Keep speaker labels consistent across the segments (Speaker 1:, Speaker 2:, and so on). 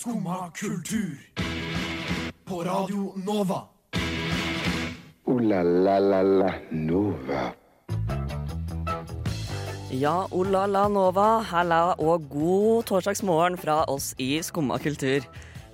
Speaker 1: Skumma kultur. På Radio Nova.
Speaker 2: O-la-la-la-la Nova.
Speaker 3: Ja, Ola la Nova, halla og god torsdagsmorgen fra oss i Skumma kultur.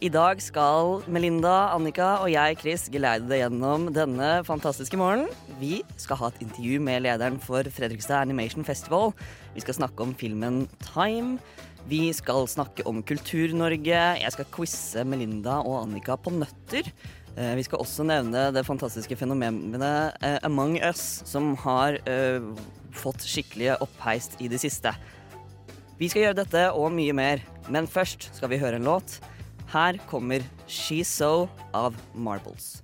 Speaker 3: I dag skal Melinda, Annika og jeg, Chris, geleide deg gjennom denne fantastiske morgenen. Vi skal ha et intervju med lederen for Fredrikstad Animation Festival. Vi skal snakke om filmen Time. Vi skal snakke om Kultur-Norge. Jeg skal quize Melinda og Annika på nøtter. Eh, Vi skal også nevne det fantastiske fenomenet eh, Among Us, som har eh, fått skikkelig oppheist i det siste. Vi skal gjøre dette og mye mer, men først skal vi høre en låt. Her kommer She's So av Marbles.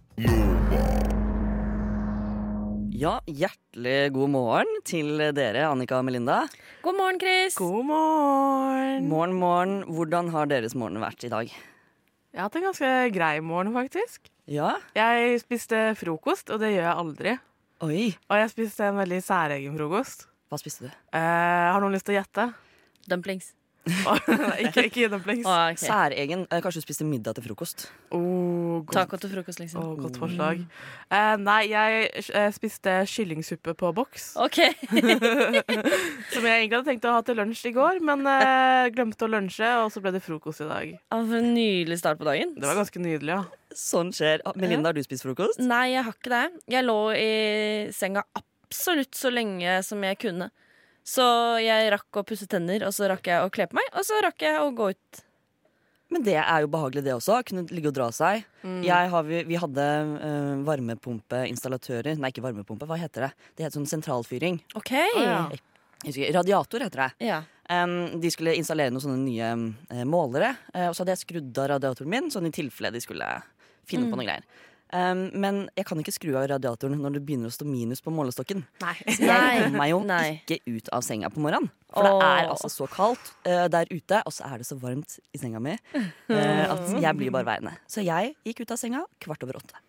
Speaker 3: Ja, hjertelig god morgen til dere, Annika og Melinda.
Speaker 4: God morgen, Chris.
Speaker 5: God morgen.
Speaker 3: Morgen, morgen. Hvordan har deres morgen vært i dag?
Speaker 5: Jeg har hatt en ganske grei morgen, faktisk.
Speaker 3: Ja?
Speaker 5: Jeg spiste frokost, og det gjør jeg aldri.
Speaker 3: Oi.
Speaker 5: Og jeg spiste en veldig særegen frokost.
Speaker 3: Hva spiste du?
Speaker 5: Eh, har noen lyst til å gjette?
Speaker 4: Dumplings.
Speaker 5: Ikke, ikke dumplings.
Speaker 4: Ah, ok.
Speaker 3: Særegen. Eh, Kanskje du spiste middag til frokost?
Speaker 5: Oh,
Speaker 4: Taco til frokost, liksom.
Speaker 5: oh, godt forslag. Uh, nei, jeg eh, spiste kyllingsuppe på boks.
Speaker 4: OK.
Speaker 5: Som jeg egentlig hadde tenkt å ha til lunsj i går, men uh, glemte å lunsje, og så ble det frokost i dag.
Speaker 4: Ah, for en nydelig start på dagen.
Speaker 5: Det var ganske nydelig, ja.
Speaker 3: Sånn skjer. Ah, Melinda, har du spist frokost?
Speaker 4: Nei, jeg har ikke det. Jeg lå i senga absolutt så lenge som jeg kunne. Så jeg rakk å pusse tenner, og så rakk jeg å kle på meg, og så rakk jeg å gå ut.
Speaker 3: Men det er jo behagelig, det også. Kunne ligge og dra seg. Jeg har, vi, vi hadde uh, varmepumpeinstallatører Nei, ikke varmepumpe, hva heter det? Det heter sånn sentralfyring.
Speaker 4: OK.
Speaker 5: oh, ja.
Speaker 3: Husker, radiator heter det.
Speaker 4: Ja.
Speaker 3: Um, de skulle installere noen sånne nye eh, målere, Uh, og så hadde jeg skrudd av radiatoren min, sånn i tilfelle de skulle finne på noe greier. Um, men jeg kan ikke skru av radiatoren når det begynner å stå minus på målestokken.
Speaker 5: Nei.
Speaker 3: Så jeg kommer meg jo
Speaker 4: nei.
Speaker 3: ikke ut av senga på morgenen. For det er altså så kaldt uh, der ute, og så er det så varmt i senga mi uh, at jeg blir bare værende. Så jeg gikk ut av senga kvart over åtte.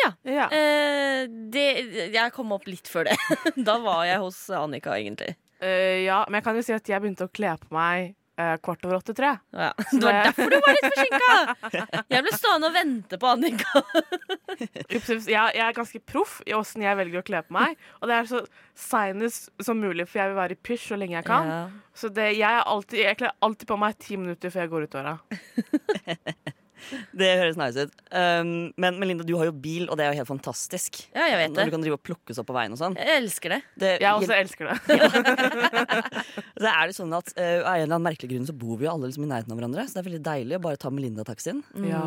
Speaker 4: ja.
Speaker 5: Ja.
Speaker 4: Uh, det, jeg kom opp litt før det. da var jeg hos Annika, egentlig.
Speaker 5: Eh, ja, men jeg kan jo si at jeg begynte å kle på meg kvart over åtte, tror jeg.
Speaker 4: Ja. Det var derfor du var litt forsinka! Jeg ble stående og vente på Annika.
Speaker 5: Ups, ups. Jeg, jeg er ganske proff i åssen jeg velger å kle på meg. Og det er så seinest som mulig, for jeg vil være i pysj så lenge jeg kan.
Speaker 4: Ja.
Speaker 5: Så det, jeg, er alltid, jeg kler alltid på meg ti minutter før jeg går ut døra.
Speaker 3: Det høres nice ut. Um, men Melinda, du har jo bil, og det er jo helt fantastisk.
Speaker 4: Ja, jeg vet
Speaker 3: Når du kan drive og plukkes opp på veien og sånn.
Speaker 4: Jeg elsker det.
Speaker 3: Det,
Speaker 5: Jeg også elsker det.
Speaker 3: så er det sånn at uh, Av en eller annen merkelig grunn så bor vi jo alle liksom i nærheten av hverandre. Så det er veldig deilig å bare ta Melinda-taxien.
Speaker 5: Ja.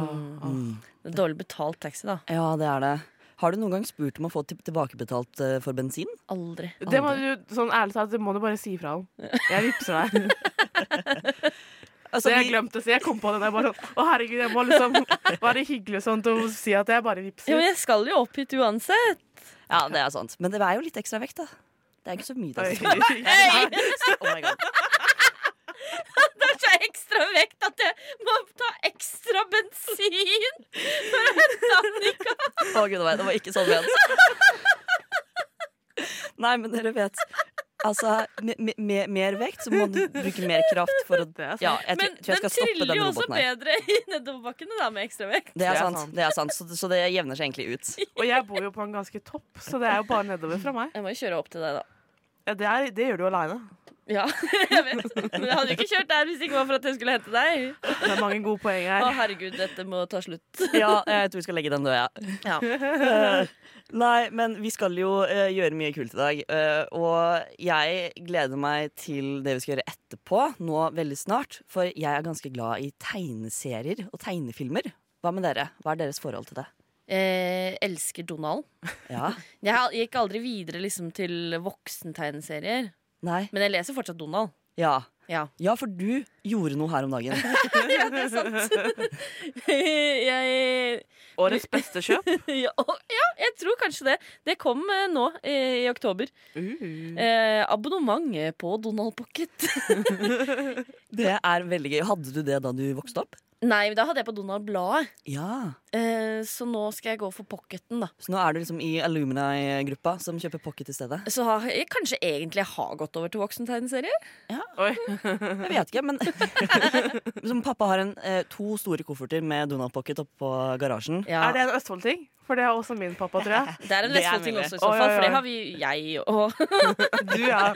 Speaker 4: Det er Dårlig betalt taxi, da.
Speaker 3: Ja, det er det. Har du noen gang spurt om å få tilbakebetalt uh, for bensin?
Speaker 4: Aldri.
Speaker 5: Det må du, sånn ærlig talt, det må du bare si ifra om. Jeg vippser deg.
Speaker 3: Altså,
Speaker 5: Så jeg glemte å si. Jeg kom på det der bare sånn Å, herregud, jeg må liksom være hyggelig og sånt og si at jeg bare
Speaker 4: Jo,
Speaker 5: Ja,
Speaker 4: men jeg skal jo opp hit uansett.
Speaker 3: Ja, det er sant. Men det er jo litt ekstra vekt, da. Det er ikke så mye.
Speaker 5: da.
Speaker 3: Det. Oh my God.
Speaker 4: Det er så ekstra vekt at jeg må ta ekstra bensin for å hente Annika.
Speaker 3: Å, gud, det var ikke sånn ment. Nei, men dere vet Altså, med, mer vekt så må du bruke mer kraft for å
Speaker 5: Det er sant.
Speaker 3: Ja, jeg,
Speaker 4: Men
Speaker 3: jeg
Speaker 4: den triller jo også
Speaker 3: her.
Speaker 4: bedre i nedoverbakkene da, med ekstra vekt.
Speaker 3: Det er sant.
Speaker 5: sant.
Speaker 3: det er sant Så, så det jevner seg egentlig ut.
Speaker 5: Og jeg bor jo på en ganske topp, så det er jo bare nedover fra meg.
Speaker 4: Jeg må jo kjøre opp til deg, da.
Speaker 5: Ja, det, er, det gjør du aleine.
Speaker 4: Ja, jeg vet. Men jeg hadde ikke kjørt der hvis det ikke var for at jeg skulle hente deg.
Speaker 5: Det er mange gode poeng her.
Speaker 4: Å, herregud, dette må ta slutt.
Speaker 3: Ja, jeg tror vi skal legge den død, ja.
Speaker 4: Ja.
Speaker 3: Eh, Nei, men vi skal jo uh, gjøre mye kult i dag. Uh, og jeg gleder meg til det vi skal gjøre etterpå, nå veldig snart. For jeg er ganske glad i tegneserier og tegnefilmer. Hva med dere? Hva er deres forhold til det?
Speaker 4: Eh, elsker Donald.
Speaker 3: Ja?
Speaker 4: Jeg gikk aldri videre liksom, til voksentegneserier.
Speaker 3: Nei?
Speaker 4: Men jeg leser fortsatt Donald.
Speaker 3: Ja.
Speaker 4: Ja.
Speaker 3: Ja, for du gjorde noe her om dagen.
Speaker 4: ja, det er sant. jeg
Speaker 5: Årets beste kjøp.
Speaker 4: ja, ja, jeg tror kanskje det. Det kom eh, nå i oktober.
Speaker 5: Uh.
Speaker 4: Eh, abonnement på Donald Pocket.
Speaker 3: Det er veldig gøy. Hadde du det da du vokste opp?
Speaker 4: Nei, da hadde jeg på Donald-bladet.
Speaker 3: Ja.
Speaker 4: Eh, så nå skal jeg gå for pocketen, da.
Speaker 3: Så nå er du liksom i Alumina-gruppa som kjøper pocket i stedet?
Speaker 4: Så har jeg kanskje egentlig har gått over til voksentegneserier?
Speaker 5: Oi.
Speaker 3: Jeg vet ikke, men som pappa har en, eh, to store kofferter med Donald Pocket oppå garasjen.
Speaker 4: Ja.
Speaker 5: Er det en Østfold-ting? For det er også min pappa, tror jeg.
Speaker 4: Det er en Vestfold-ting også, i så fall. For det har vi jeg og
Speaker 5: Du, ja.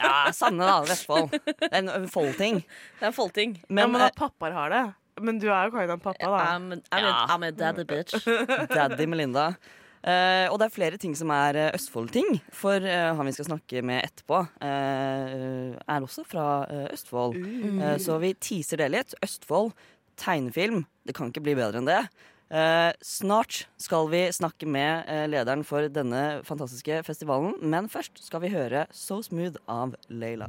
Speaker 3: Ja, Sanne, da. Vestfold. Det er en Fold-ting.
Speaker 4: Det er en Foldting.
Speaker 3: Men,
Speaker 5: ja, men
Speaker 3: eh,
Speaker 5: at pappaer har det. Men du er jo kind of pappa, da.
Speaker 4: I'm, I'm,
Speaker 3: Ja.
Speaker 4: a, I'm a daddy bitch.
Speaker 3: Daddy Melinda. Uh, og det er flere ting som er uh, Østfold-ting. For uh, han vi skal snakke med etterpå, eh, er også fra Østfold. Eh, så vi teaser det litt. Østfold, tegnefilm. Det kan ikke bli bedre enn det. Eh, snart skal vi snakke med lederen for denne fantastiske festivalen. Men først skal vi høre So Smooth av Leila.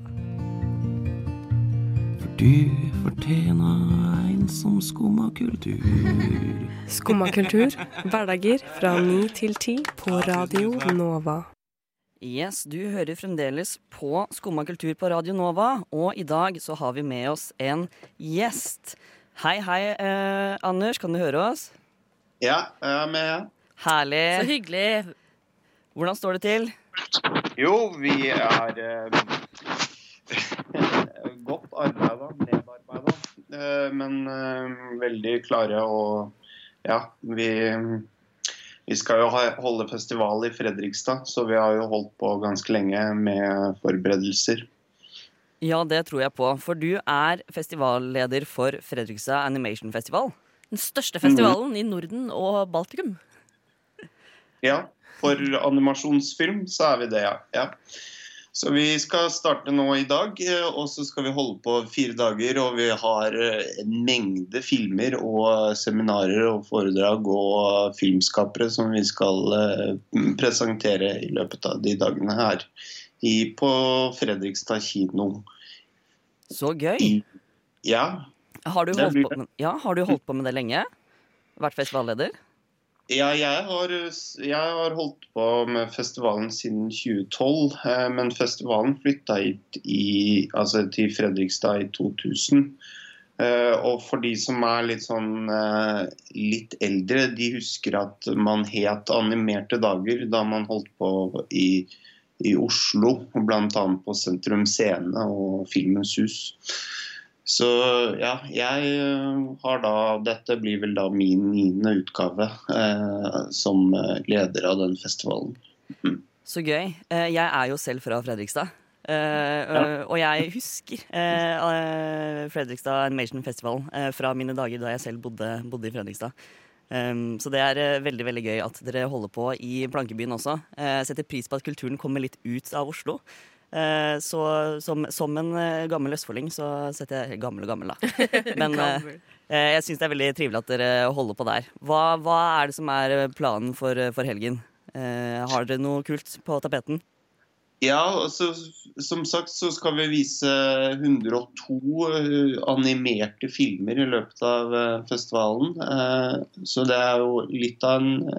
Speaker 6: Du fortjener en som skumma kultur.
Speaker 7: Skumma kultur, hverdager fra ni til ti på Radio Nova.
Speaker 3: Yes, du hører fremdeles på Skumma kultur på Radio Nova, og i dag så har vi med oss en gjest. Hei, hei, eh, Anders, kan du høre oss?
Speaker 8: Ja, jeg er med.
Speaker 4: Så
Speaker 3: Herlig.
Speaker 4: hyggelig.
Speaker 3: Hvordan står det til?
Speaker 8: Jo, vi er eh, godt arbeida, nedarbeida. Eh, men eh, veldig klare og Ja, vi, vi skal jo holde festival i Fredrikstad, så vi har jo holdt på ganske lenge med forberedelser.
Speaker 3: Ja, det tror jeg på, for du er festivalleder for Fredrikstad Animation Festival.
Speaker 4: Den største festivalen i Norden og Baltikum.
Speaker 8: Ja, for animasjonsfilm så er vi det, ja. ja. Så vi skal starte nå i dag, eh, og så skal vi holde på fire dager. Og vi har eh, en mengde filmer og seminarer og foredrag og filmskapere som vi skal eh, presentere i løpet av de dagene her i, på Fredrikstad kino.
Speaker 3: Så gøy.
Speaker 8: Ja,
Speaker 3: Har du holdt på med, ja, har du holdt på med det lenge? Vært festivalleder?
Speaker 8: Ja, jeg har, jeg har holdt på med festivalen siden 2012. eh, Men festivalen flytta hit i, altså til Fredrikstad i 2000. Eh, Og for de som er litt sånn eh, litt eldre, de husker at man het Animerte dager da man holdt på i, i Oslo. Bl.a. på Sentrum Scene og Filmens Hus. Så ja, jeg eh, har da Dette blir vel da min niende utgave eh, som eh, leder av den festivalen.
Speaker 3: Så gøy. Eh, Jeg er jo selv fra Fredrikstad. Og jeg husker eh, Fredrikstad Animation Festival fra mine dager da jeg selv bodde, bodde i Fredrikstad. Um, så det er veldig veldig gøy at dere holder på i Plankebyen også. Jeg setter pris på at kulturen kommer litt ut av Oslo. Eh, så som, som en eh, gammel østfolding så setter jeg Gammel og gammel, da. Men eh, jeg syns det er veldig trivelig at dere holder på der. Hva, hva er det som er planen for, for helgen? Har dere noe kult på tapeten?
Speaker 8: Ja, altså, som sagt så skal vi vise 102 eh, animerte filmer i løpet av eh, festivalen. Eh, Så det er jo litt av en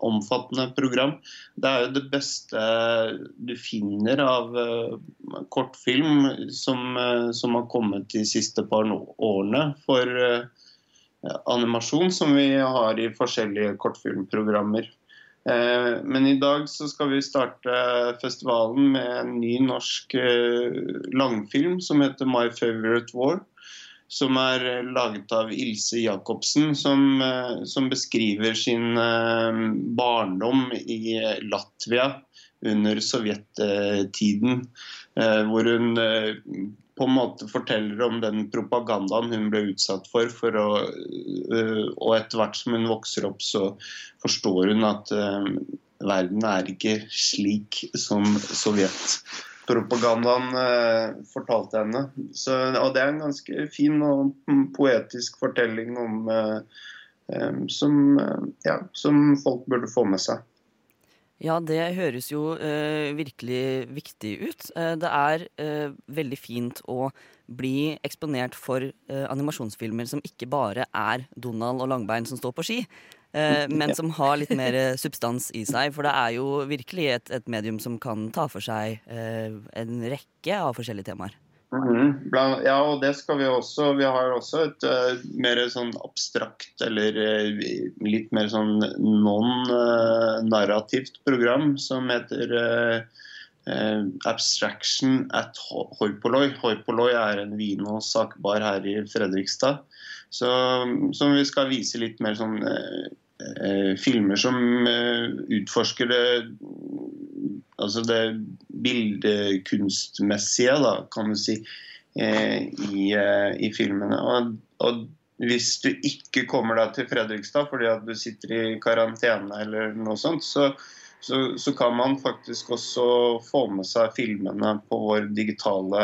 Speaker 8: omfattende program. Det er jo det beste du finner av kortfilm som, som har kommet de siste par årene for animasjon, som vi har i forskjellige kortfilmprogrammer. Eh, Men i dag så skal vi starte festivalen med en ny norsk eh, langfilm som heter 'My Favorite War'. Som er eh, laget av Ilse Jacobsen, som, som beskriver sin barndom i Latvia under sovjettiden. Hvor hun på en måte forteller om den propagandaen hun ble utsatt for. for å, eh, og etter hvert som hun vokser opp, så forstår hun at eh, verden er ikke slik som sovjetpropagandaen eh, fortalte henne. Så, og det er en ganske fin og poetisk fortelling om som, ja, som folk burde få med seg.
Speaker 3: Ja, det høres jo eh, virkelig viktig ut. Eh, det er eh, veldig fint å bli eksponert for eh, animasjonsfilmer som ikke bare er Donald og Langbein som står på ski, eh, men som har litt mer eh, substans i seg. For det er jo virkelig et, et medium som kan ta for seg eh, en rekke av forskjellige temaer.
Speaker 8: Mhm. -hmm. Ja, og det skal vi også. Vi har også et uh, mer sånn abstrakt eller uh, litt mer sånn non-narrativt program som heter uh, Abstraction at Horpoloi. Hoipoloi er en vin- og sakbar her i Fredrikstad. Så, som vi skal vise litt mer sånn filmer som eh, utforsker det altså det bildekunstmessige, da, kan du si, eh, i, eh, i filmene. Og, og hvis du ikke kommer deg til Fredrikstad fordi at du sitter i karantene eller noe sånt, så, så, så kan man faktisk også få med seg filmene på vår digitale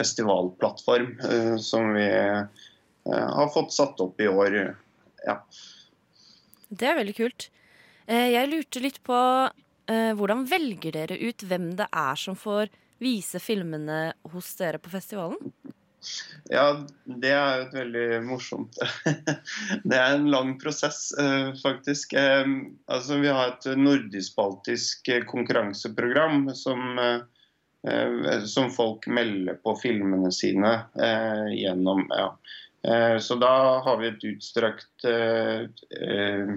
Speaker 8: festivalplattform, eh, som vi eh, har fått satt opp i år. Ja.
Speaker 4: Det er veldig kult. Eh, Jeg lurte litt på eh, hvordan velger dere ut hvem det er som får vise filmene hos dere på festivalen?
Speaker 8: Ja, det er jo et veldig morsomt Det er en lang prosess, eh, faktisk. Altså, vi har et nordisk-baltisk konkurranseprogram som, som folk melder på filmene sine gjennom. Ja. Eh, Så da har vi et utstrakt eh, eh,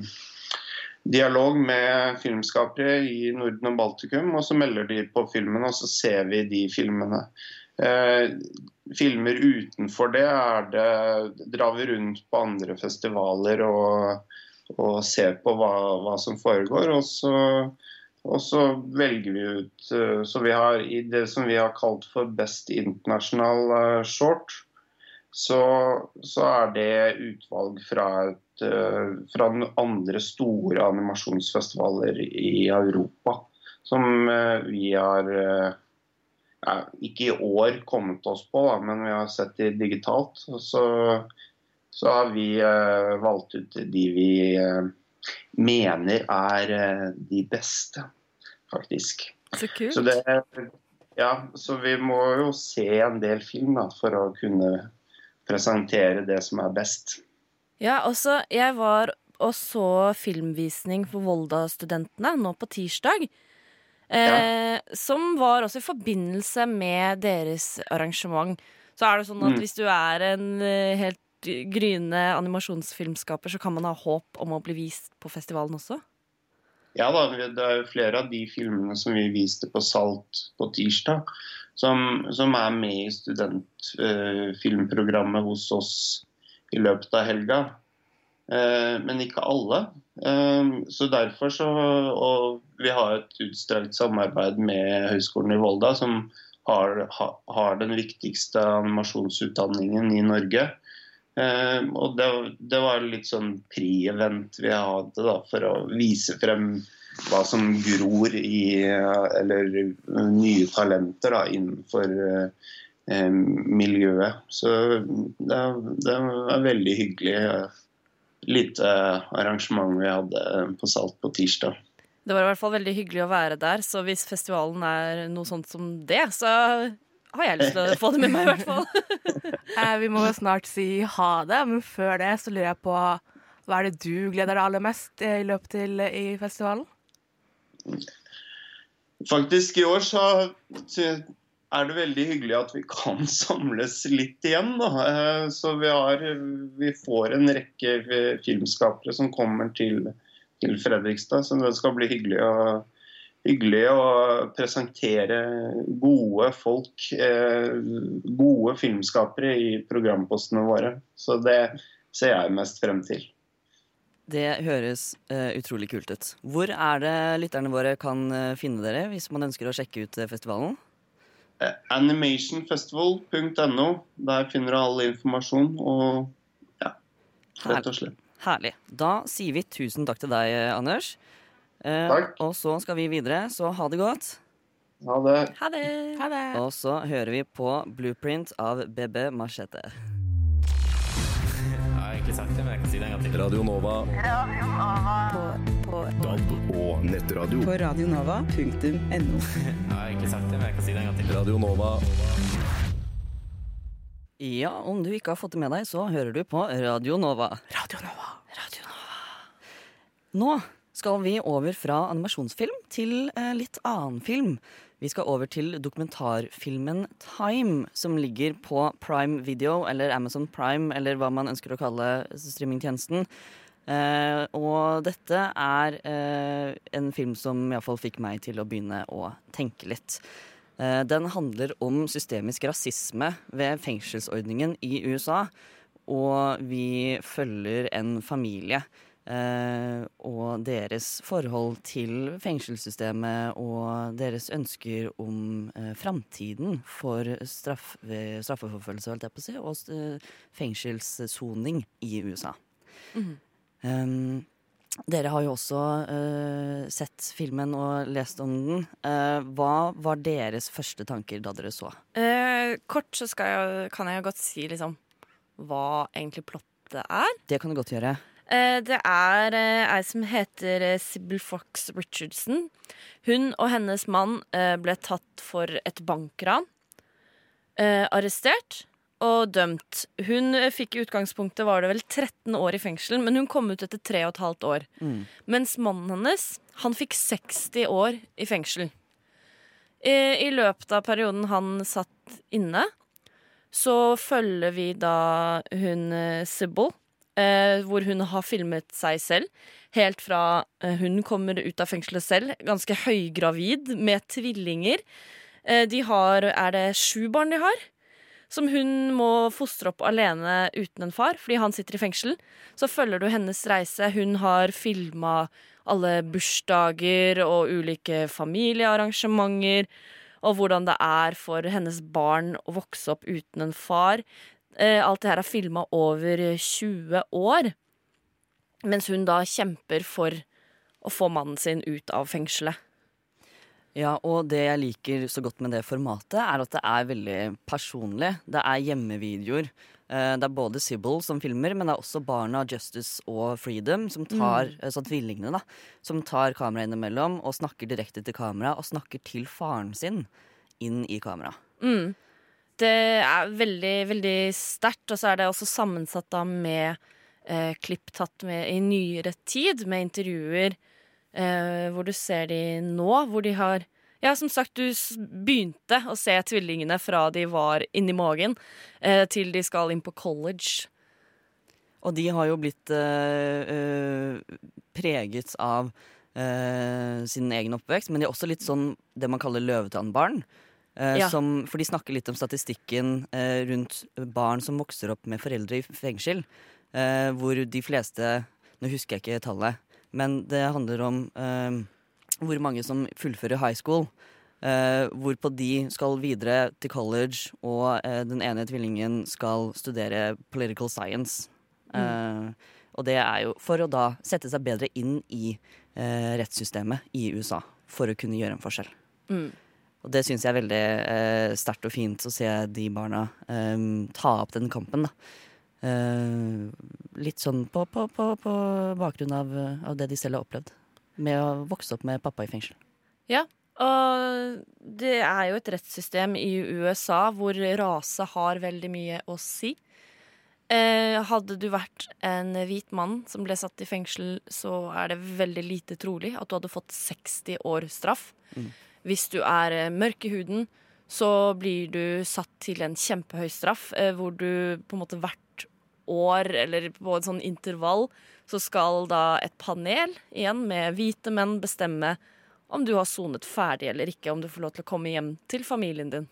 Speaker 8: dialog med filmskapere i Norden og Baltikum, og så melder de på filmen, og så ser vi de filmene. Filmer utenfor det, det drar vi rundt på andre festivaler og, og ser på hva, hva som foregår. Og så, og så velger vi ut Så vi har i det som vi har kalt for Best International Short, så, så er det utvalg fra, et, eh, fra den andre store animasjonsfestivaler i Europa. Som eh, vi har eh, ja, ikke i år kommet oss på, da, men vi har sett de digitalt. Så, så har vi eh, valgt ut de vi eh, mener er eh, de beste, faktisk.
Speaker 4: Så kult.
Speaker 8: Så, det, ja, så vi må jo se en del film da, for å kunne presentere det som er best.
Speaker 4: Ja, også, jeg var og så filmvisning for Volda-studentene nå på tirsdag. Eh, Som var også i forbindelse med deres arrangement. Så er det sånn at
Speaker 8: Mm.
Speaker 4: hvis du er en eh, helt gryende animasjonsfilmskaper, så kan man ha håp om å bli vist på festivalen også?
Speaker 8: Ja da, det er jo flere av de filmene som vi viste på Salt på tirsdag, som, som er med i studentfilmprogrammet hos oss i løpet av helga. Uh, men ikke alle. Uh, så derfor så Og vi har et utstrakt samarbeid med Høgskolen i Volda, som har, ha, har den viktigste animasjonsutdanningen i Norge. Og det, det var litt sånn pri-event vi hadde da, for å vise frem hva som gror i eh, Eller nye talenter da, innenfor eh, eh, miljøet. Så det, det var veldig hyggelig. eh, Lite arrangement vi hadde på Salt på tirsdag.
Speaker 4: Det var i hvert fall veldig hyggelig å være der, så hvis festivalen er noe sånt som det, så har jeg lyst til å få det med meg, i hvert fall.
Speaker 5: Eh, vi må jo snart si ha det, men før det så lurer jeg på hva er det du gleder deg aller mest eh, i løpet til eh, i festivalen?
Speaker 8: Faktisk i år så er det veldig hyggelig at vi kan samles litt igjen. Da. Eh, Så vi, har, vi får en rekke filmskapere som kommer til, til Fredrikstad. Så det skal bli hyggelig å, hyggelig å presentere gode folk, eh, gode filmskapere i programpostene våre. Så det ser jeg mest frem til.
Speaker 3: Det høres uh, utrolig kult ut. Hvor er det lytterne våre kan uh, finne dere hvis man ønsker å sjekke ut uh, festivalen?
Speaker 8: Animationfestival.no. Der finner du all informasjon. Og ja, rett og slett.
Speaker 3: Herlig. Da sier vi tusen takk til deg, Anders. Eh,
Speaker 8: Takk.
Speaker 3: Og så skal vi videre, så ha det godt.
Speaker 8: Ha det.
Speaker 4: Ha det.
Speaker 5: Ha det.
Speaker 3: Og så hører vi på Blueprint av BB Machete.
Speaker 9: Egentlig sagt det, men jeg kan si det en gang til. Radio Nova. Radio Nova. På DAB og nettradio.
Speaker 10: På radionova.no.
Speaker 9: Jeg har egentlig sagt det, men jeg kan si det en gang til. Radio Nova.
Speaker 3: Ja, om du ikke har fått det med deg, så hører du på Radio Nova.
Speaker 5: Radio Nova.
Speaker 3: Nå skal vi over fra animasjonsfilm til eh, litt annen film. Vi skal over til dokumentarfilmen Time, som ligger på Prime Video, eller Amazon Prime, eller hva man ønsker å kalle streamingtjenesten. Uh, og dette er uh, en film som iallfall fikk meg til å begynne å tenke litt. Uh, den handler om systemisk rasisme ved fengselsordningen i USA. Og vi følger en familie eh, og deres forhold til fengselssystemet og deres ønsker om eh, framtiden for straff, straffeforfølgelse, på å si, og eh, fengselssoning i USA.
Speaker 4: Mhm.
Speaker 3: Um, dere har jo også eh, sett filmen og lest om den. Eh, hva var deres første tanker da dere så?
Speaker 4: Eh, kort så jeg, kan jeg godt si liksom hva egentlig plottet er.
Speaker 3: Det kan du godt gjøre.
Speaker 4: Eh, det er eh, ei som heter Sibyl Fox Richardson. Hun og hennes mann eh, ble tatt for et bankran. Eh, arrestert og dømt. Hun eh, fikk i utgangspunktet var det vel 13 år i fengsel, men hun kom ut etter 3 15 år.
Speaker 3: Mm.
Speaker 4: Mens mannen hennes, han fikk 60 år i fengsel. I, løpet av perioden han satt inne, så følger vi da hun eh, Sybil, eh, hvor hun har filmet seg selv. Helt fra eh, hun kommer ut av fengselet selv, ganske høygravid med tvillinger. Eh, de har Er det sju barn de har? Som hun må fostre opp alene uten en far, fordi han sitter i fengsel. Så følger du hennes reise. Hun har filma alle bursdager og ulike familiearrangementer. Og hvordan det er for hennes barn å vokse opp uten en far. Eh, alt det her er filma over 20 år. Mens hun da kjemper for å få mannen sin ut av fengselet.
Speaker 3: Ja, og det jeg liker så godt med det formatet, er at det er veldig personlig. Det er hjemmevideoer. Eh, Det er både Sybil som filmer, men det er også barna Justice og Freedom, som tar,
Speaker 4: Mm.
Speaker 3: altså tvillingene, da, som tar kameraet innimellom og snakker direkte til kamera, og snakker til faren sin inn i kamera.
Speaker 4: Mm. Det er veldig, veldig sterkt, og så er det også sammensatt da med eh, klipp tatt med i nyere tid, med intervjuer eh, hvor du ser de nå, hvor de har Ja, som sagt, du begynte å se tvillingene fra de var inni magen, eh, til de skal inn på college.
Speaker 3: Og de har jo blitt eh, eh, preget av eh, sin egen oppvekst, men de er også litt sånn det man kaller løvetannbarn. Eh,
Speaker 4: Ja.
Speaker 3: som, for de snakker litt om statistikken eh, rundt barn som vokser opp med foreldre i fengsel. Eh, hvor de fleste Nå husker jeg ikke tallet, men det handler om eh, hvor mange som fullfører high school. Eh, hvorpå de skal videre til college, og eh, den ene tvillingen skal studere political science. Eh, og det er jo for å da sette seg bedre inn i rettssystemet i USA. For å kunne gjøre en forskjell.
Speaker 4: Mm.
Speaker 3: Og det syns jeg er veldig eh, sterkt og fint å se de barna eh, ta opp den kampen, da. Eh, litt sånn på, på, på, på bakgrunn av, av det de selv har opplevd. Med å vokse opp med pappa i fengsel.
Speaker 4: Ja, og det er jo et rettssystem i USA hvor rase har veldig mye å si. Eh, hadde du vært en hvit mann som ble satt i fengsel, så er det veldig lite trolig at du hadde fått 60 år straff.
Speaker 3: Mm.
Speaker 4: Hvis du er eh, mørk i huden, så blir du satt til en kjempehøy straff, eh, hvor du på en måte hvert år, eller på et sånn intervall, så skal da et panel igjen med hvite menn bestemme om du har sonet ferdig eller ikke, om du får lov til å komme hjem til familien din.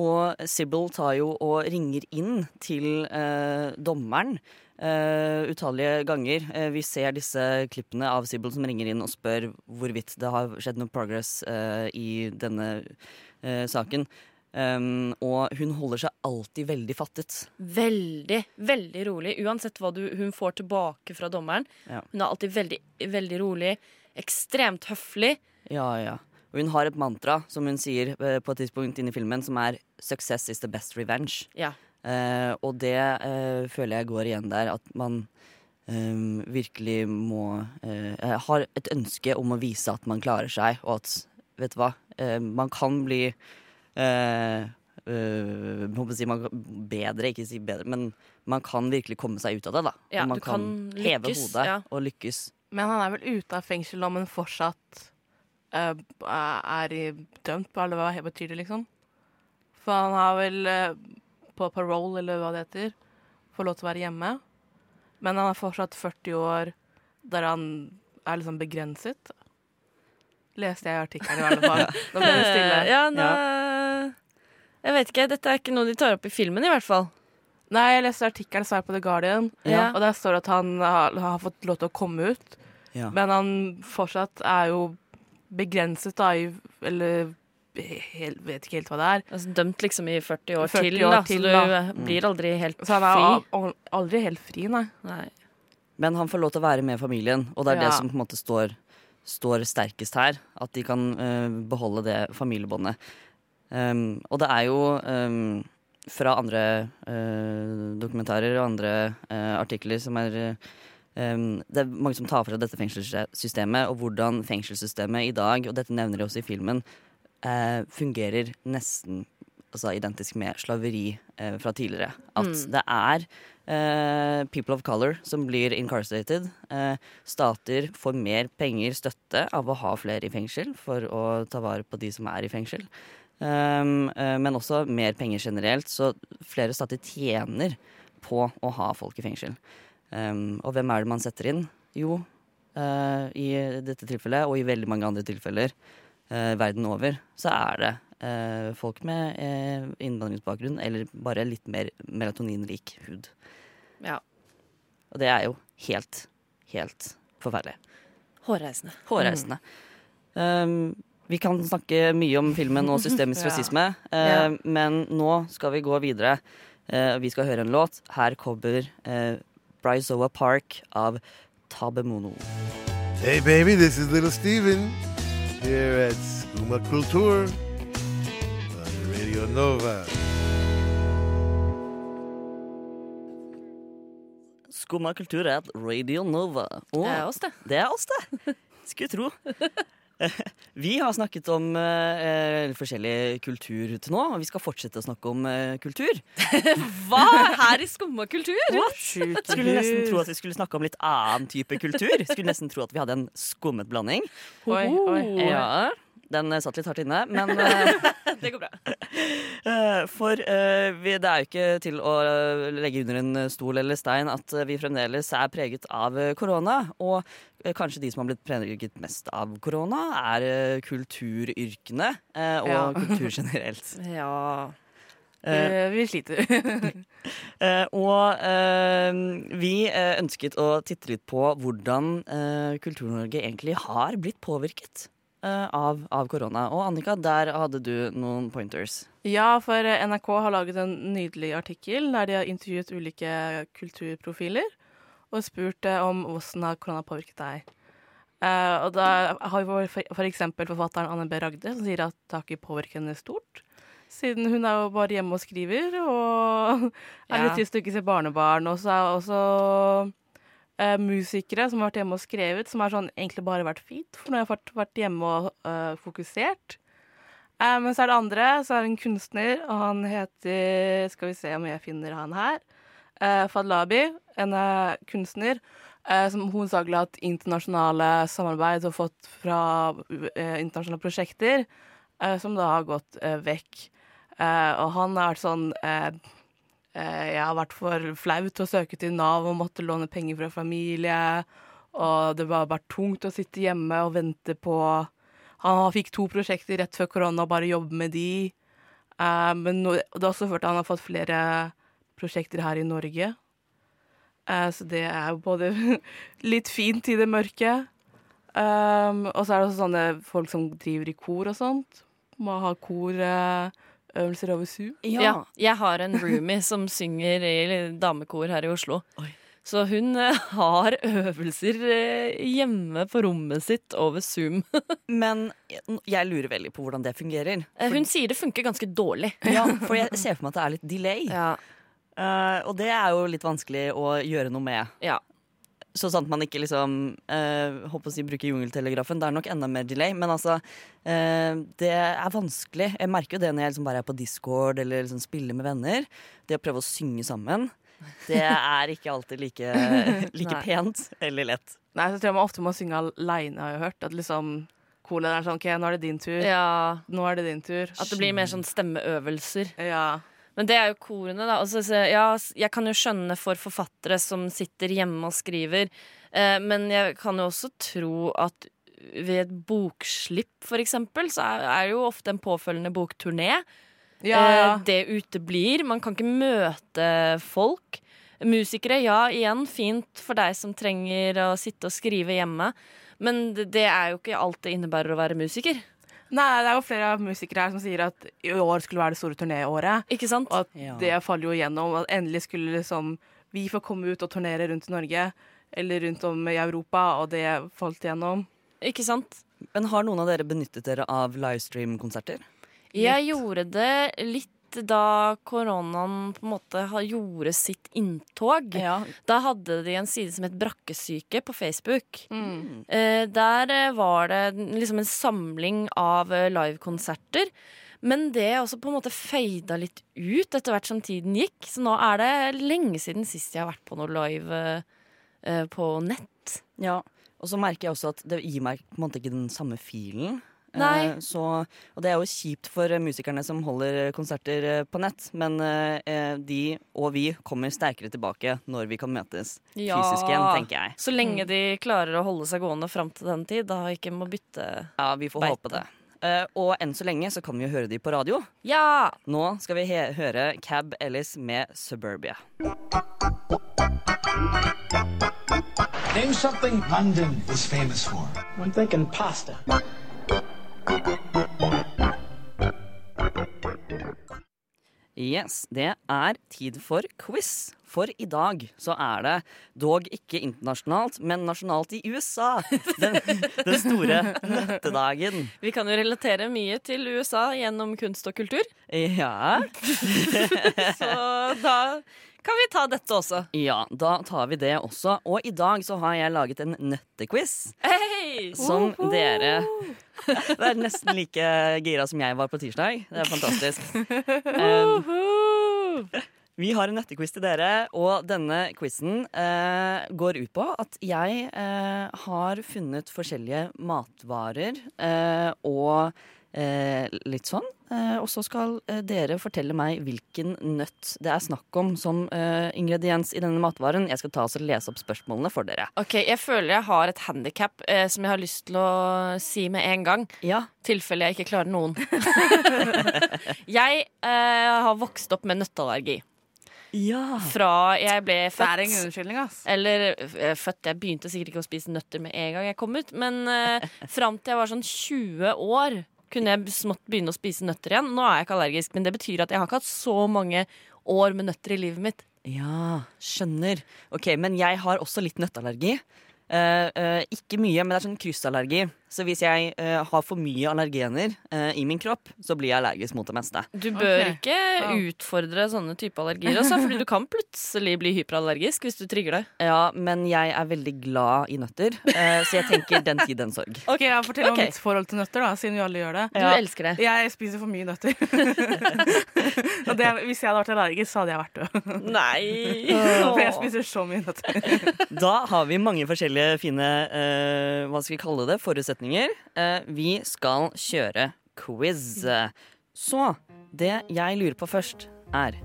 Speaker 3: Og Sibyl tar jo og ringer inn til eh, dommeren eh, utallige ganger. Uh, vi ser disse klippene av Sibel som ringer inn og spør hvorvidt det har skjedd noe progress uh, i denne saken. Um, og hun holder seg alltid veldig fattet.
Speaker 4: Veldig, veldig rolig, uansett hva du, hun får tilbake fra dommeren.
Speaker 3: Ja.
Speaker 4: Hun er alltid veldig, veldig rolig, ekstremt høflig.
Speaker 3: Ja, ja. Og hun har et mantra som hun sier på et tidspunkt inni i filmen, som er 'success is the best revenge'.
Speaker 4: Ja.
Speaker 3: Eh, og det eh, føler jeg går igjen der, at man eh, virkelig må eh, Har et ønske om å vise at man klarer seg, og at, vet du hva, eh, man kan bli eh, eh, må si, man, bedre, ikke si bedre, men man kan virkelig komme seg ut av det, da.
Speaker 4: Ja,
Speaker 3: og man
Speaker 4: du kan
Speaker 3: heve
Speaker 4: lykkes,
Speaker 3: hodet
Speaker 4: ja.
Speaker 3: og lykkes.
Speaker 5: Men han er vel ute av fengsel nå, men fortsatt eh, er dømt på, eller hva betyr det, liksom? For han har vel eh, på parole, eller hva det heter, får lov til å være hjemme. Men han er fortsatt 40 år der han er liksom begrenset. Leste jeg i artikkelen i alle fall. Nå ble det stille.
Speaker 4: Ja, da Jeg vet ikke. Dette er ikke noe de tar opp i filmen, i hvert fall.
Speaker 5: Nei, jeg leste artikkelen som er på The Guardian,
Speaker 4: Ja.
Speaker 5: og der står det at han har, har fått lov til å komme ut.
Speaker 3: Ja.
Speaker 5: Men han fortsatt er jo begrenset, da, i Eller helt, vet ikke helt hva det er.
Speaker 4: Altså, dømt liksom i 40 år
Speaker 5: 40
Speaker 4: til,
Speaker 5: år
Speaker 4: da.
Speaker 5: til,
Speaker 4: så du
Speaker 5: da.
Speaker 4: blir aldri helt
Speaker 5: Så han er
Speaker 4: fri.
Speaker 5: al- al- aldri helt fri, nei.
Speaker 4: Nei.
Speaker 3: Men han får lov til å være med familien, og det er det som på en måte står, står sterkest her. At de kan uh, beholde det familiebåndet. Um, og det er jo um, fra andre uh, dokumentarer og andre uh, artikler som er um, Det er mange som tar for seg dette fengselssystemet, og hvordan fengselssystemet i dag, og dette nevner de også i filmen, eh, fungerer nesten altså, identisk med slaveri eh, fra tidligere. At
Speaker 4: Mm.
Speaker 3: det er eh, people of color som blir incarcerated. Eh, stater får mer penger, støtte, av å ha flere i fengsel for å ta vare på de som er i fengsel. Um, eh, men også mer penger generelt, så flere stater tjener på å ha folk i fengsel. Um, og hvem er det man setter inn? Jo, Uh, i dette tilfellet, og i veldig mange andre tilfeller verden over, så er det eh, folk med eh, innvandringsbakgrunn eller bare litt mer melatoninrik hud.
Speaker 4: Ja.
Speaker 3: Og det er jo helt, helt forferdelig.
Speaker 4: Hårreisende.
Speaker 3: Hårreisende. Um, vi kan snakke mye om filmen og systemisk
Speaker 5: Ja.
Speaker 3: rasisme, eh,
Speaker 4: Ja.
Speaker 3: men nå skal vi gå videre. Uh, vi skal høre en låt. Her kommer uh, Bryzoa Park av Tabemono.
Speaker 10: Hey, baby, this is Little Steven here at Skuma Kultur on Radio Nova.
Speaker 3: Skumma kultur er Radio Nova. Og
Speaker 4: Det er oss, det.
Speaker 3: Det er oss, det. Skulle tro. Vi har snakket om eh, forskjellig kultur til nå, og vi skal fortsette å snakke om eh, kultur.
Speaker 4: Hva? Her i Skumma kultur?
Speaker 3: Skulle nesten tro at vi skulle snakke om litt annen type kultur. Skulle nesten tro at vi hadde en skummet blanding.
Speaker 5: Oi, oi.
Speaker 3: Ja, den eh, satt litt hardt inne, men eh,
Speaker 4: Det går bra.
Speaker 3: Eh, For vi, det er jo ikke til å legge under en stol eller stein at vi fremdeles er preget av korona. Og kanskje de som har blitt preget mest av korona, er kulturyrkene og
Speaker 5: Ja.
Speaker 3: kultur generelt.
Speaker 4: Ja.
Speaker 3: Eh,
Speaker 5: Vi sliter.
Speaker 3: uh, og uh, vi ønsket å titte litt på hvordan Kultur-Norge egentlig har blitt påvirket av, av korona. Og Annika, der hadde du noen pointers.
Speaker 5: Ja, for eh, NRK har laget en nydelig artikkel der de har intervjuet ulike kulturprofiler og spurt eh, om hvordan har korona påvirket deg. Uh, og da har vi for, for forfatteren Anne B. Ragde som sier at det har ikke påvirket henne stort. Siden hun er jo bare hjemme og skriver, og er
Speaker 4: Ja.
Speaker 5: litt trist å ikke se barnebarn. Og så er også eh, musikere som har vært hjemme og skrevet, som har sånn egentlig bare vært fint, for nå har jeg vært, vært hjemme og uh, fokusert. Uh, men så er det andre, så er det en kunstner, og han heter Skal vi se om jeg finner han her. Fadlabi, en kunstner som hovedsakelig har hatt internasjonale samarbeid og fått fra internasjonale prosjekter, som da har gått vekk. Og han er sånn eh, eh, Jeg har vært for flau til å søke til Nav og måtte låne penger fra familie. Og det var bare tungt å sitte hjemme og vente på Han fikk to prosjekter rett før korona bare jobbe med de. Eh, men det har også ført til at han har fått flere prosjekter her i Norge. Eh, så det er jo både litt fint i det mørke. Og så er det også sånne folk som driver i kor og sånt. Må ha korøvelser over Zoom.
Speaker 4: Ja. Jeg har en roomie som synger i damekor her i Oslo. Så hun eh, har øvelser eh, hjemme på rommet sitt over Zoom.
Speaker 3: Men jeg- jeg lurer veldig på hvordan det fungerer.
Speaker 4: For Hun sier det funker ganske dårlig.
Speaker 3: Ja, for jeg ser for meg at det er litt delay.
Speaker 4: Ja.
Speaker 3: Uh, og det er jo litt vanskelig å gjøre noe med.
Speaker 4: Ja.
Speaker 3: Så sant man ikke liksom eh, håper å si bruker jungeltelegrafen. Det er nok enda mer delay, men altså eh, Det er vanskelig. Jeg merker jo det når jeg liksom bare er på Discord eller liksom spiller med venner. Det å prøve å synge sammen. Det er ikke alltid like, like pent eller lett.
Speaker 5: Nei, så tror jeg man ofte må synge aleine, har jeg hørt. At liksom korlederen sånn OK, nå er det din tur.
Speaker 4: Ja,
Speaker 5: Nå er det din tur.
Speaker 4: At det blir mer sånn stemmeøvelser.
Speaker 5: Ja.
Speaker 4: Men det er jo korene, da. Og så- så, ja, jeg kan jo skjønne for forfattere som sitter hjemme og skriver, eh, men jeg kan jo også tro at ved et bokslipp, for eksempel, så er det jo ofte en påfølgende bokturné.
Speaker 5: Ja, ja.
Speaker 4: Eh, det uteblir. Man kan ikke møte folk. Musikere, ja, igjen, fint for deg som trenger å sitte og skrive hjemme. Men det, det er jo ikke alt det innebærer å være musiker.
Speaker 5: Nei, det er jo flere musikere her som sier at i år skulle være det store turnéåret.
Speaker 4: Ikke sant?
Speaker 5: Og at
Speaker 3: Ja.
Speaker 5: det faller jo igjennom. At endelig skulle liksom vi få komme ut og turnere rundt i Norge. Eller rundt om i Europa, og det falt igjennom.
Speaker 4: Ikke sant?
Speaker 3: Men har noen av dere benyttet dere av livestream-konserter?
Speaker 4: Jeg gjorde det litt da koronaen på en måte gjorde sitt inntog. Da hadde de en side som het Brakkesyke på Facebook.
Speaker 5: Mm.
Speaker 4: Eh, der eh, var det liksom en samling av eh, livekonserter. Men det også på en måte feida litt ut etter hvert som tiden gikk. Så nå er det lenge siden sist jeg har vært på noe live på nett.
Speaker 3: Ja. Og så merker jeg også at det gir meg på en måte ikke den samme filen.
Speaker 4: Nei.
Speaker 3: Eh, så, og det er jo kjipt for musikerne som holder konserter eh, på nett, men eh, de og vi kommer sterkere tilbake når vi kan møtes
Speaker 4: Ja.
Speaker 3: fysisk igjen, tenker jeg.
Speaker 4: Så lenge de klarer å holde seg gående fram til den tid, da ikke må bytte
Speaker 3: Ja, vi får
Speaker 4: Beite.
Speaker 3: håpe det. Eh, og enn så lenge så kan vi jo høre de på radio.
Speaker 4: Ja!
Speaker 3: Nå skal vi he høre Cab Ellis med Suburbia.
Speaker 1: Name something London is famous for. I'm thinking pasta.
Speaker 3: Yes, det er tid for quiz. For i dag så er det dog ikke internasjonalt, men nasjonalt i USA. Den, den store nøttedagen.
Speaker 4: Vi kan jo relatere mye til USA gjennom kunst og kultur,
Speaker 3: Ja.
Speaker 4: så da kan vi ta dette også.
Speaker 3: ja, da tar vi det også. Og i dag så har jeg laget en nøttequiz.
Speaker 4: Hei!
Speaker 3: Som dere Det er nesten like gira som jeg var på tirsdag. Det er fantastisk. Um, vi har en nøttequiz til dere, og denne quizen uh, går ut på at jeg uh, har funnet forskjellige matvarer uh, og litt sånn. Eh, og så skal eh, dere fortelle meg hvilken nøtt det er snakk om som eh, ingrediens i denne matvaren. Jeg skal ta oss og lese opp spørsmålene for dere.
Speaker 4: Ok, Jeg føler jeg har et handikap eh, som jeg har lyst til å si med en gang.
Speaker 3: Ja,
Speaker 4: tilfelle jeg ikke klarer noen. jeg eh, har vokst opp med nøtteallergi.
Speaker 3: ja.
Speaker 4: Fra jeg ble født.
Speaker 5: Det er
Speaker 4: en
Speaker 5: ingen unnskyldning, ass.
Speaker 4: Eller eh, født Jeg begynte sikkert ikke å spise nøtter med en gang jeg kom ut, men eh, fram til jeg var sånn 20 år, kunne jeg smått begynne å spise nøtter igjen. Nå er jeg ikke allergisk, men det betyr at jeg har ikke hatt så mange år med nøtter i livet mitt.
Speaker 3: Ja, skjønner. Ok, Men jeg har også litt nøtteallergi. Eh, eh, ikke mye, men det er sånn kryssallergi. Så hvis jeg uh, har for mye allergener uh, i min kropp, så blir jeg allergisk mot det meste.
Speaker 4: Du bør
Speaker 5: okay.
Speaker 4: ikke utfordre sånne type allergier, også, fordi du kan plutselig bli hyperallergisk hvis du trigger det.
Speaker 3: Ja, Men jeg er veldig glad i nøtter, uh, så jeg tenker den tid, den sorg.
Speaker 5: Ok, jeg forteller
Speaker 3: okay.
Speaker 5: om mitt forhold til nøtter, da, siden vi alle gjør det.
Speaker 4: Du
Speaker 3: Ja.
Speaker 4: elsker det.
Speaker 5: Jeg spiser for mye nøtter. Og det, hvis jeg hadde vært allergisk, så hadde jeg vært død.
Speaker 4: Nei!
Speaker 5: For jeg spiser så mye nøtter.
Speaker 3: Da har vi mange forskjellige fine eh, hva skal vi kalle det, forutsetninger. Eh, vi skal kjøre quiz. Så det jeg lurer på først, er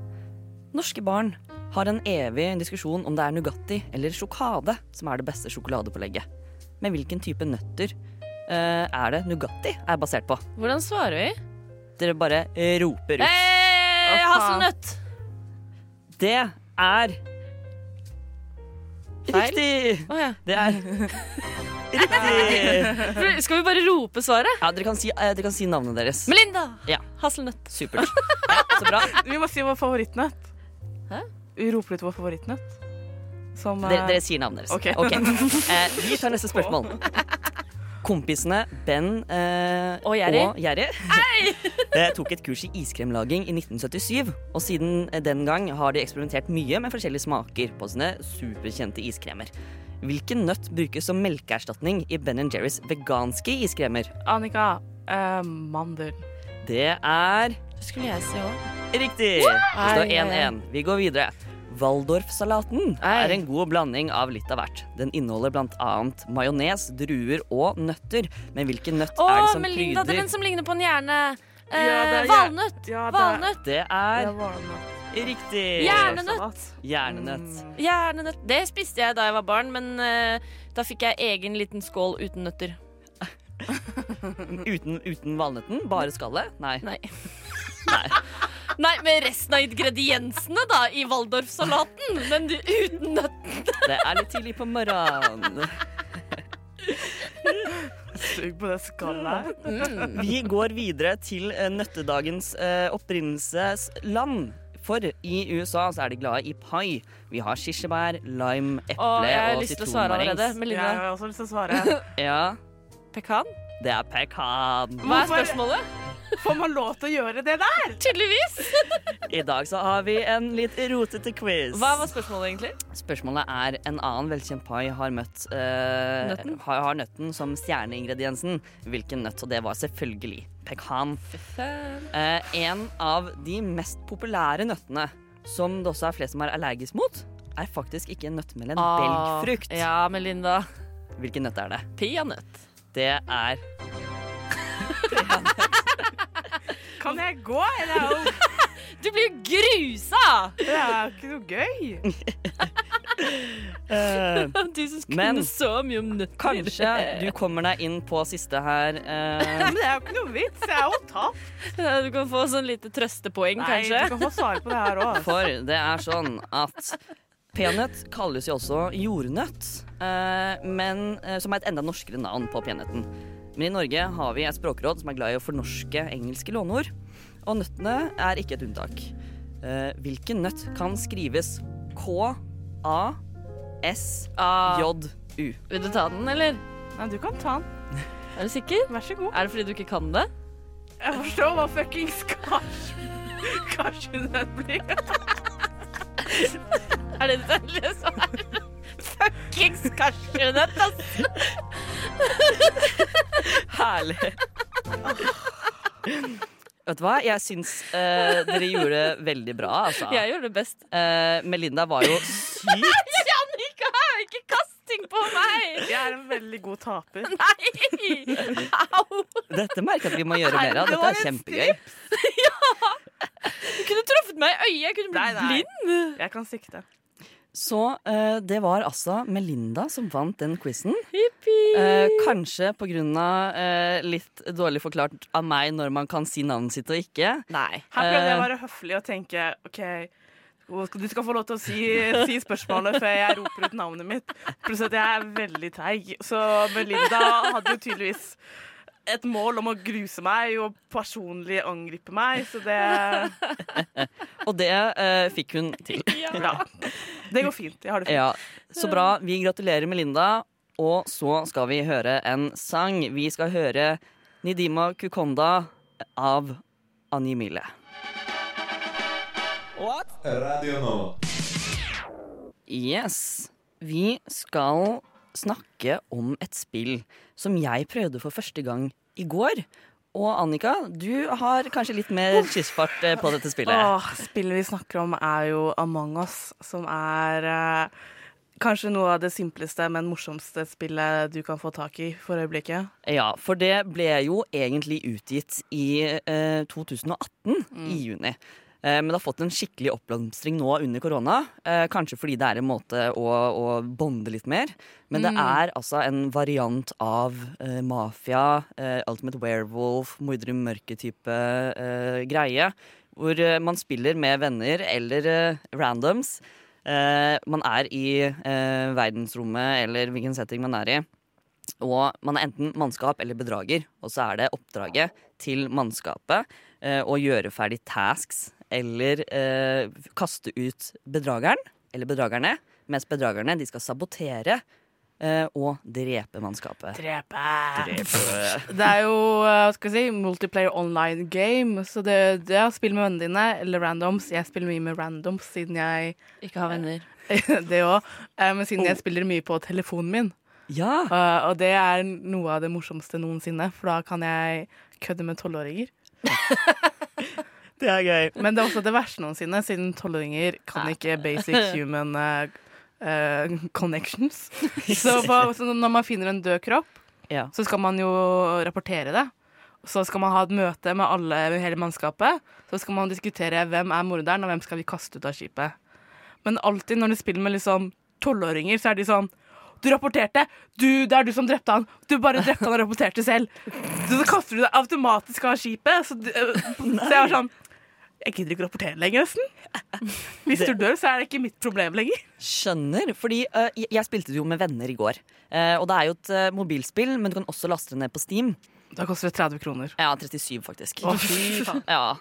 Speaker 3: Norske barn har en evig diskusjon om det er Nugatti eller sjokade som er det beste sjokoladepålegget. Men hvilken type nøtter eh, er det Nugatti er basert på?
Speaker 4: Hvordan svarer vi?
Speaker 3: Dere bare roper ut.
Speaker 4: Hey, hasselnøtt!
Speaker 3: Det er
Speaker 4: Feil?
Speaker 3: Riktig!
Speaker 4: Oh, ja.
Speaker 3: Det er riktig!
Speaker 4: Skal vi bare rope svaret?
Speaker 3: Ja, dere kan si, eh, dere kan si navnet deres.
Speaker 4: Melinda!
Speaker 3: Ja.
Speaker 4: Hasselnøtt.
Speaker 3: Supert. Ja, så bra.
Speaker 5: Vi må si vår favorittnøtt.
Speaker 4: Hæ?
Speaker 5: Vi roper ut vår favorittnøtt. Som
Speaker 3: Dere,
Speaker 5: eh,
Speaker 3: dere sier navnet deres.
Speaker 5: Ok.
Speaker 3: Eh, vi tar neste spørsmål. Kompisene Ben eh,
Speaker 4: Og Jerry.
Speaker 3: og Jerry tok et kurs i iskremlaging i 1977. Og siden eh, den gang har de eksperimentert mye med forskjellige smaker på sine superkjente iskremer. Hvilken nøtt brukes som melkeerstatning i Ben Jerrys veganske iskremer?
Speaker 5: Annika. uh, mandel.
Speaker 3: Det er
Speaker 4: Det skulle jeg si òg.
Speaker 3: riktig! Det står
Speaker 4: Ai, ai, ai.
Speaker 3: 1-1. Vi går videre. Waldorf-salaten er en god blanding av litt av hvert. Den inneholder bl.a. majones, druer og nøtter. Men hvilken nøtt
Speaker 4: Åh,
Speaker 3: er det som
Speaker 4: Melinda, det er den som ligner på en hjerne. Eh,
Speaker 5: Ja, det er-
Speaker 4: valnøtt.
Speaker 5: Ja, det er-
Speaker 4: Valnøtt.
Speaker 3: Det er riktig.
Speaker 4: Hjernenøtt.
Speaker 3: Hjernenøtt.
Speaker 4: Hjernenøtt. Det spiste jeg da jeg var barn, men eh, da fikk jeg egen liten skål uten nøtter.
Speaker 3: Uten, uten valnøtten? Bare skallet? Nei.
Speaker 4: Nei.
Speaker 3: Nei.
Speaker 4: Nei, med resten av ingrediensene da, i Waldorf-salaten, men du, uten nøttene.
Speaker 3: Det er litt tidlig på morgenen.
Speaker 5: Sug på det skallet her.
Speaker 3: Vi går videre til eh, nøttedagens eh, opprinnelsesland. For i USA så er de glade i pai. Vi har kirsebær, lime, eple
Speaker 4: Å, jeg har
Speaker 3: og
Speaker 4: lyst til å svare allerede. Melinda.
Speaker 5: Jeg har også lyst til å svare.
Speaker 3: Ja,
Speaker 4: Pekan?
Speaker 3: det er pekan.
Speaker 4: Hva er
Speaker 5: Hvorfor-
Speaker 4: spørsmålet?
Speaker 5: Får man lov til å gjøre det der?
Speaker 4: Tydeligvis.
Speaker 3: I dag så har vi en litt rotete quiz.
Speaker 4: Hva var spørsmålet, egentlig?
Speaker 3: Spørsmålet er en annen velkjent pai har møtt uh,
Speaker 4: Nøtten?
Speaker 3: Har, har nøtten som stjerneingrediensen. Hvilken nøtt? Og det var selvfølgelig pekan. Uh, en av de mest populære nøttene, som det også er flest som er allergisk mot, er faktisk ikke en nøtt, men en belgfrukt.
Speaker 4: Ah, Ja, Melinda.
Speaker 3: Hvilken nøtt er det?
Speaker 4: Peanøtt.
Speaker 3: Det er
Speaker 5: Kan jeg gå? Eller er
Speaker 4: Du blir jo grusa!
Speaker 5: det er ikke noe gøy.
Speaker 3: uh,
Speaker 4: Du som
Speaker 3: Men-
Speaker 4: kunne så mye om nøtter.
Speaker 3: Kanskje du kommer deg inn på siste her. Uh,
Speaker 5: Men det er jo ikke noe vits. Jeg er jo tapt.
Speaker 4: Du kan få sånn lite trøstepoeng,
Speaker 5: Nei,
Speaker 4: kanskje.
Speaker 5: du kan få svar på det her òg.
Speaker 3: For det er sånn at peanøtt kalles jo også jordnøtt, uh, men, som er et enda norskere navn på peanøtten. Men i Norge har vi et språkråd som er glad i å fornorske engelske låneord. Og nøttene er ikke et unntak. Eh, hvilken nøtt kan skrives K-A-S-J-U?
Speaker 4: Vil du ta den, eller?
Speaker 5: Nei, du kan ta den.
Speaker 4: Er du sikker?
Speaker 5: Vær så god.
Speaker 4: Er det fordi du ikke kan det?
Speaker 5: Jeg forstår hva fuckings kasjunøtt blir.
Speaker 4: Er det ditt endelige svar? Fuckings kasjunøtt, ass!
Speaker 3: Herlig. Vet du hva? Jeg syns eh, dere gjorde det veldig bra, altså.
Speaker 4: Jeg gjorde det best.
Speaker 3: Eh, Melinda var jo sykt
Speaker 4: Jannika, ikke kasting på meg!
Speaker 5: Jeg er en veldig god taper.
Speaker 4: Nei! Au!
Speaker 3: Dette merker jeg at vi må gjøre mer av. Dette er
Speaker 5: kjempegøy.
Speaker 3: kjempegøy.
Speaker 4: Du kunne truffet meg i øyet. Jeg kunne blitt blind.
Speaker 5: Jeg kan sikte.
Speaker 3: Så eh, det var altså Melinda som vant den quizen. Eh, kanskje av eh, litt dårlig forklart av meg når man kan si navnet sitt og ikke.
Speaker 4: Nei.
Speaker 5: Her prøvde jeg
Speaker 3: Eh.
Speaker 5: å være høflig og tenke OK, du skal få lov til å si, si spørsmålet før jeg roper ut navnet mitt. Pluss at jeg er veldig treig. Så Melinda hadde jo tydeligvis et mål om å gruse meg og personlig angripe meg, så det
Speaker 3: Og det eh, fikk hun til.
Speaker 5: Ja. Det går fint. Jeg har det fint.
Speaker 3: Ja, Så bra. Vi gratulerer Melinda. Og så skal vi høre en sang. Vi skal høre Nidima Kukonda av Animile. What?
Speaker 11: Radio nå.
Speaker 3: Yes. Vi skal snakke om et spill som jeg prøvde for første gang i går. Og Annika, du har kanskje litt mer kystfart eh, på dette spillet.
Speaker 5: Åh, spillet vi snakker om er jo Among us, som er eh, kanskje noe av det simpleste, men morsomste spillet du kan få tak i for øyeblikket.
Speaker 3: Ja, for det ble jo egentlig utgitt i eh, 2018, i juni. Eh, men det har fått en skikkelig oppblomstring nå under korona. Eh, kanskje fordi det er en måte å, å bonde litt mer. Men det
Speaker 4: Mm.
Speaker 3: er altså en variant av uh, mafia, uh, Ultimate Werewolf, Mordere i mørket-type uh, greie. Hvor man spiller med venner eller randoms. Man er i verdensrommet eller hvilken setting man er i. Og man er enten mannskap eller bedrager. Og så er det oppdraget til mannskapet å gjøre ferdig tasks eller eh, kaste ut bedrageren eller bedragerne. Mens bedragerne de skal sabotere eh, og drepe mannskapet.
Speaker 5: Drepe!
Speaker 3: Drepe.
Speaker 5: Det er jo eh, hva skal vi si, multiplayer online game, så det, det er å spille med vennene dine eller randoms. Jeg spiller mye med randoms siden jeg
Speaker 4: Ikke har venner.
Speaker 5: Det òg. Men siden jeg spiller mye på telefonen min.
Speaker 3: Ja.
Speaker 5: Uh, og det er noe av det morsomste noensinne, for da kan jeg kødde med tolvåringer.
Speaker 3: Det er gøy.
Speaker 5: Men det er også det verste noensinne, siden tolvåringer kan ikke basic human uh, eh, connections. Så, på, så når man finner en død kropp,
Speaker 3: Ja.
Speaker 5: så skal man jo rapportere det. Så skal man ha et møte med alle, med hele mannskapet. Så skal man diskutere hvem er morderen, og hvem skal vi kaste ut av skipet. Men alltid når du spiller med liksom tolvåringer, så er de sånn Du rapporterte! Du, det er du som drepte han! Du bare drepte han og rapporterte selv! Så, så kaster du deg automatisk av skipet. Så, du- øh, så jeg var sånn Jeg gidder ikke rapportere lenger, nesten. Hvis du dør, så er det ikke mitt problem lenger.
Speaker 3: Skjønner. Fordi uh, jeg- spilte det jo med venner i går. Uh, og det er jo et uh, mobilspill, men du kan også laste det ned på Steam.
Speaker 5: Da koster det 30 kroner.
Speaker 3: Ja, 37 faktisk.
Speaker 5: Oh.
Speaker 3: Ja,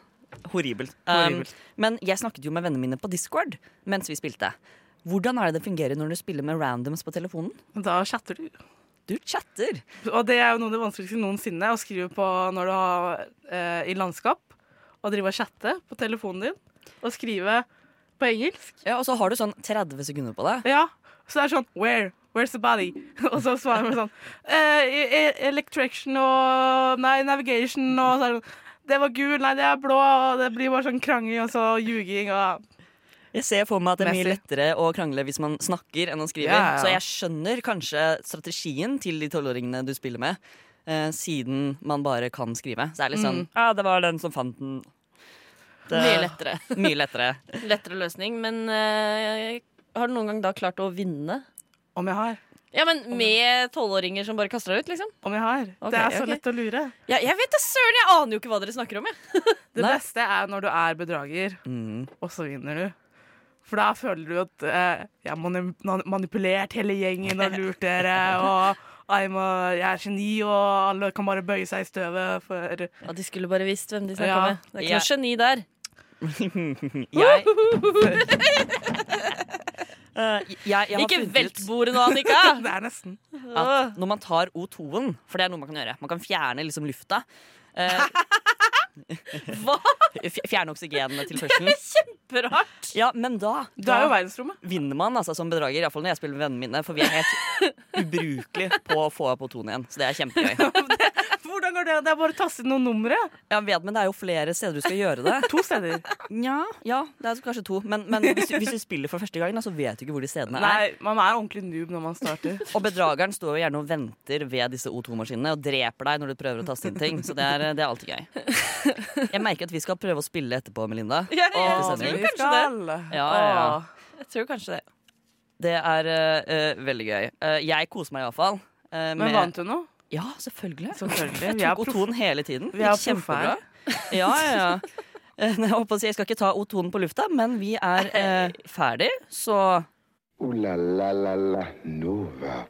Speaker 3: horribelt. Um,
Speaker 5: Horribelt.
Speaker 3: men jeg snakket jo med vennene mine på Discord mens vi spilte. Hvordan er det det fungerer når du spiller med randoms på telefonen?
Speaker 5: Da chatter du.
Speaker 3: Du chatter.
Speaker 5: Og det er jo noe av det vanskeligste noensinne å skrive på når du har eh, i landskap. Og drive og chatte på telefonen din. Og skrive på engelsk.
Speaker 3: Ja, Og så har du sånn 30 sekunder på det.
Speaker 5: Ja, så det er sånn Where? Where's the body? Og så svarer man sånn eh, e- e- og Nei, navigation og så er det sånn Det var gul, nei, det er blå, og det blir bare sånn krangling og så ljuging og
Speaker 3: Jeg ser for meg at det er mye lettere å krangle hvis man snakker enn å skrive.
Speaker 5: Ja, ja.
Speaker 3: Så jeg skjønner kanskje strategien til de tolvåringene du spiller med, eh, siden man bare kan skrive. Så det er litt sånn
Speaker 4: Mm.
Speaker 3: Ja, det var den som fant den. Det-
Speaker 4: Mye lettere.
Speaker 3: Mye lettere.
Speaker 4: Lettere løsning, men uh, har du noen gang da klart å vinne?
Speaker 5: Om jeg har.
Speaker 4: Ja, men Med tolvåringer som bare kaster deg ut, liksom?
Speaker 5: Om jeg har.
Speaker 4: Okay,
Speaker 5: det er så
Speaker 4: okay.
Speaker 5: lett å lure.
Speaker 4: Ja, jeg vet det, søren! Jeg aner jo ikke hva dere snakker om. Jeg.
Speaker 5: Det beste er når du er bedrager,
Speaker 3: Mm.
Speaker 5: og så vinner du. For da føler du at eh, jeg har manipulert hele gjengen og lurt dere. Og I'm a, jeg er geni, og alle kan bare bøye seg i støvet for
Speaker 4: Ja, De skulle bare visst hvem de snakka
Speaker 5: Ja.
Speaker 4: med. Det er ikke noe geni der.
Speaker 3: Jeg, Uh, jeg, jeg
Speaker 4: Ikke velt bordet nå, Annika!
Speaker 5: Det er nesten.
Speaker 3: at når man tar O2-en, for det er noe man kan gjøre Man kan fjerne liksom lufta. Uh,
Speaker 4: Hva?
Speaker 3: f- Det er
Speaker 4: Kjemperart!
Speaker 3: Ja, men da,
Speaker 5: Du er jo
Speaker 3: da
Speaker 5: verdensrommet.
Speaker 3: vinner man altså som bedrager. Iallfall når jeg spiller med vennene mine, for vi er helt ubrukelige på å få opp O2-en igjen. Så det er kjempegøy.
Speaker 5: Det? Det er bare å taste inn noen numre.
Speaker 3: Jeg vet, men det er jo flere steder du skal gjøre det.
Speaker 5: To steder.
Speaker 3: Nja, ja, det er kanskje to. Men, men hvis, du, hvis du spiller for første gang, så vet du ikke hvor de stedene er.
Speaker 5: Nei, man er ordentlig noob når man starter.
Speaker 3: Og bedrageren står jo gjerne og venter ved disse O2-maskinene og dreper deg når du prøver å taste inn ting. Så det er, det er alltid gøy. Jeg merker at vi skal prøve å spille etterpå, Melinda.
Speaker 4: Ja, ja,
Speaker 3: Åh, vi
Speaker 4: kanskje det.
Speaker 3: Ja, ja, ja.
Speaker 4: Jeg tror kanskje det.
Speaker 3: Det er eh, veldig gøy. Uh, jeg koser meg iallfall. Uh,
Speaker 5: Men vant du nå?
Speaker 3: Ja, selvfølgelig.
Speaker 5: Selvfølgelig.
Speaker 3: Jeg tok
Speaker 5: proff-
Speaker 3: O2-en hele tiden.
Speaker 5: Vi er
Speaker 3: kjempebra. Ja, ja, ja. Eh, Jeg, skal ikke ta O2-en på lufta, men vi er eh, ferdig, så
Speaker 2: Ooh la la la la Nova.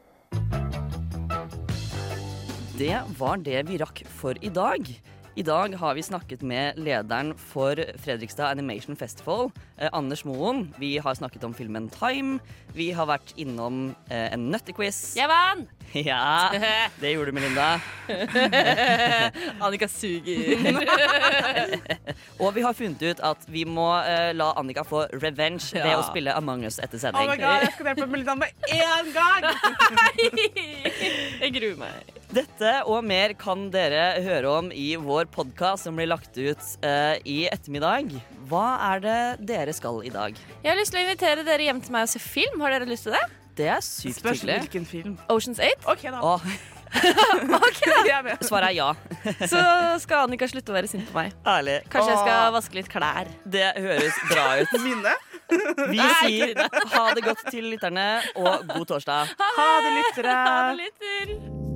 Speaker 3: Det var det vi rakk for i dag. I dag har vi snakket med lederen for Fredrikstad Animation Festival, eh, Anders Moen. Vi har snakket om filmen Time. Vi har vært innom eh, en nøttequiz.
Speaker 4: Jeg vant!
Speaker 3: Ja, det gjorde du, Melinda.
Speaker 4: Annika suger.
Speaker 3: Og vi har funnet ut at vi må eh, la Annika få revenge ved
Speaker 4: Ja.
Speaker 3: å spille Among us etter
Speaker 5: Oh
Speaker 3: sending.
Speaker 5: my god, jeg skal hjelpe Melinda med én gang!
Speaker 4: Jeg gruer meg.
Speaker 3: Dette og mer kan dere høre om i vår podkast som blir lagt ut uh, i ettermiddag. Hva er det dere skal i dag?
Speaker 4: Jeg har lyst til å invitere dere hjem til meg og se film. Har dere lyst til det?
Speaker 3: Det er sykt
Speaker 5: Spørs
Speaker 3: hyggelig.
Speaker 5: hvilken film.
Speaker 4: Oceans 8.
Speaker 5: OK, da. Oh. okay, da.
Speaker 3: svaret er ja.
Speaker 4: Så skal Annika slutte å være sint på meg.
Speaker 3: Ærlig.
Speaker 4: Kanskje jeg skal vaske litt klær.
Speaker 3: Det høres bra ut.
Speaker 5: Minne.
Speaker 3: Vi sier ha det godt til lytterne, og god torsdag.
Speaker 5: Ha det, lyttere.
Speaker 4: Ha det, lytter.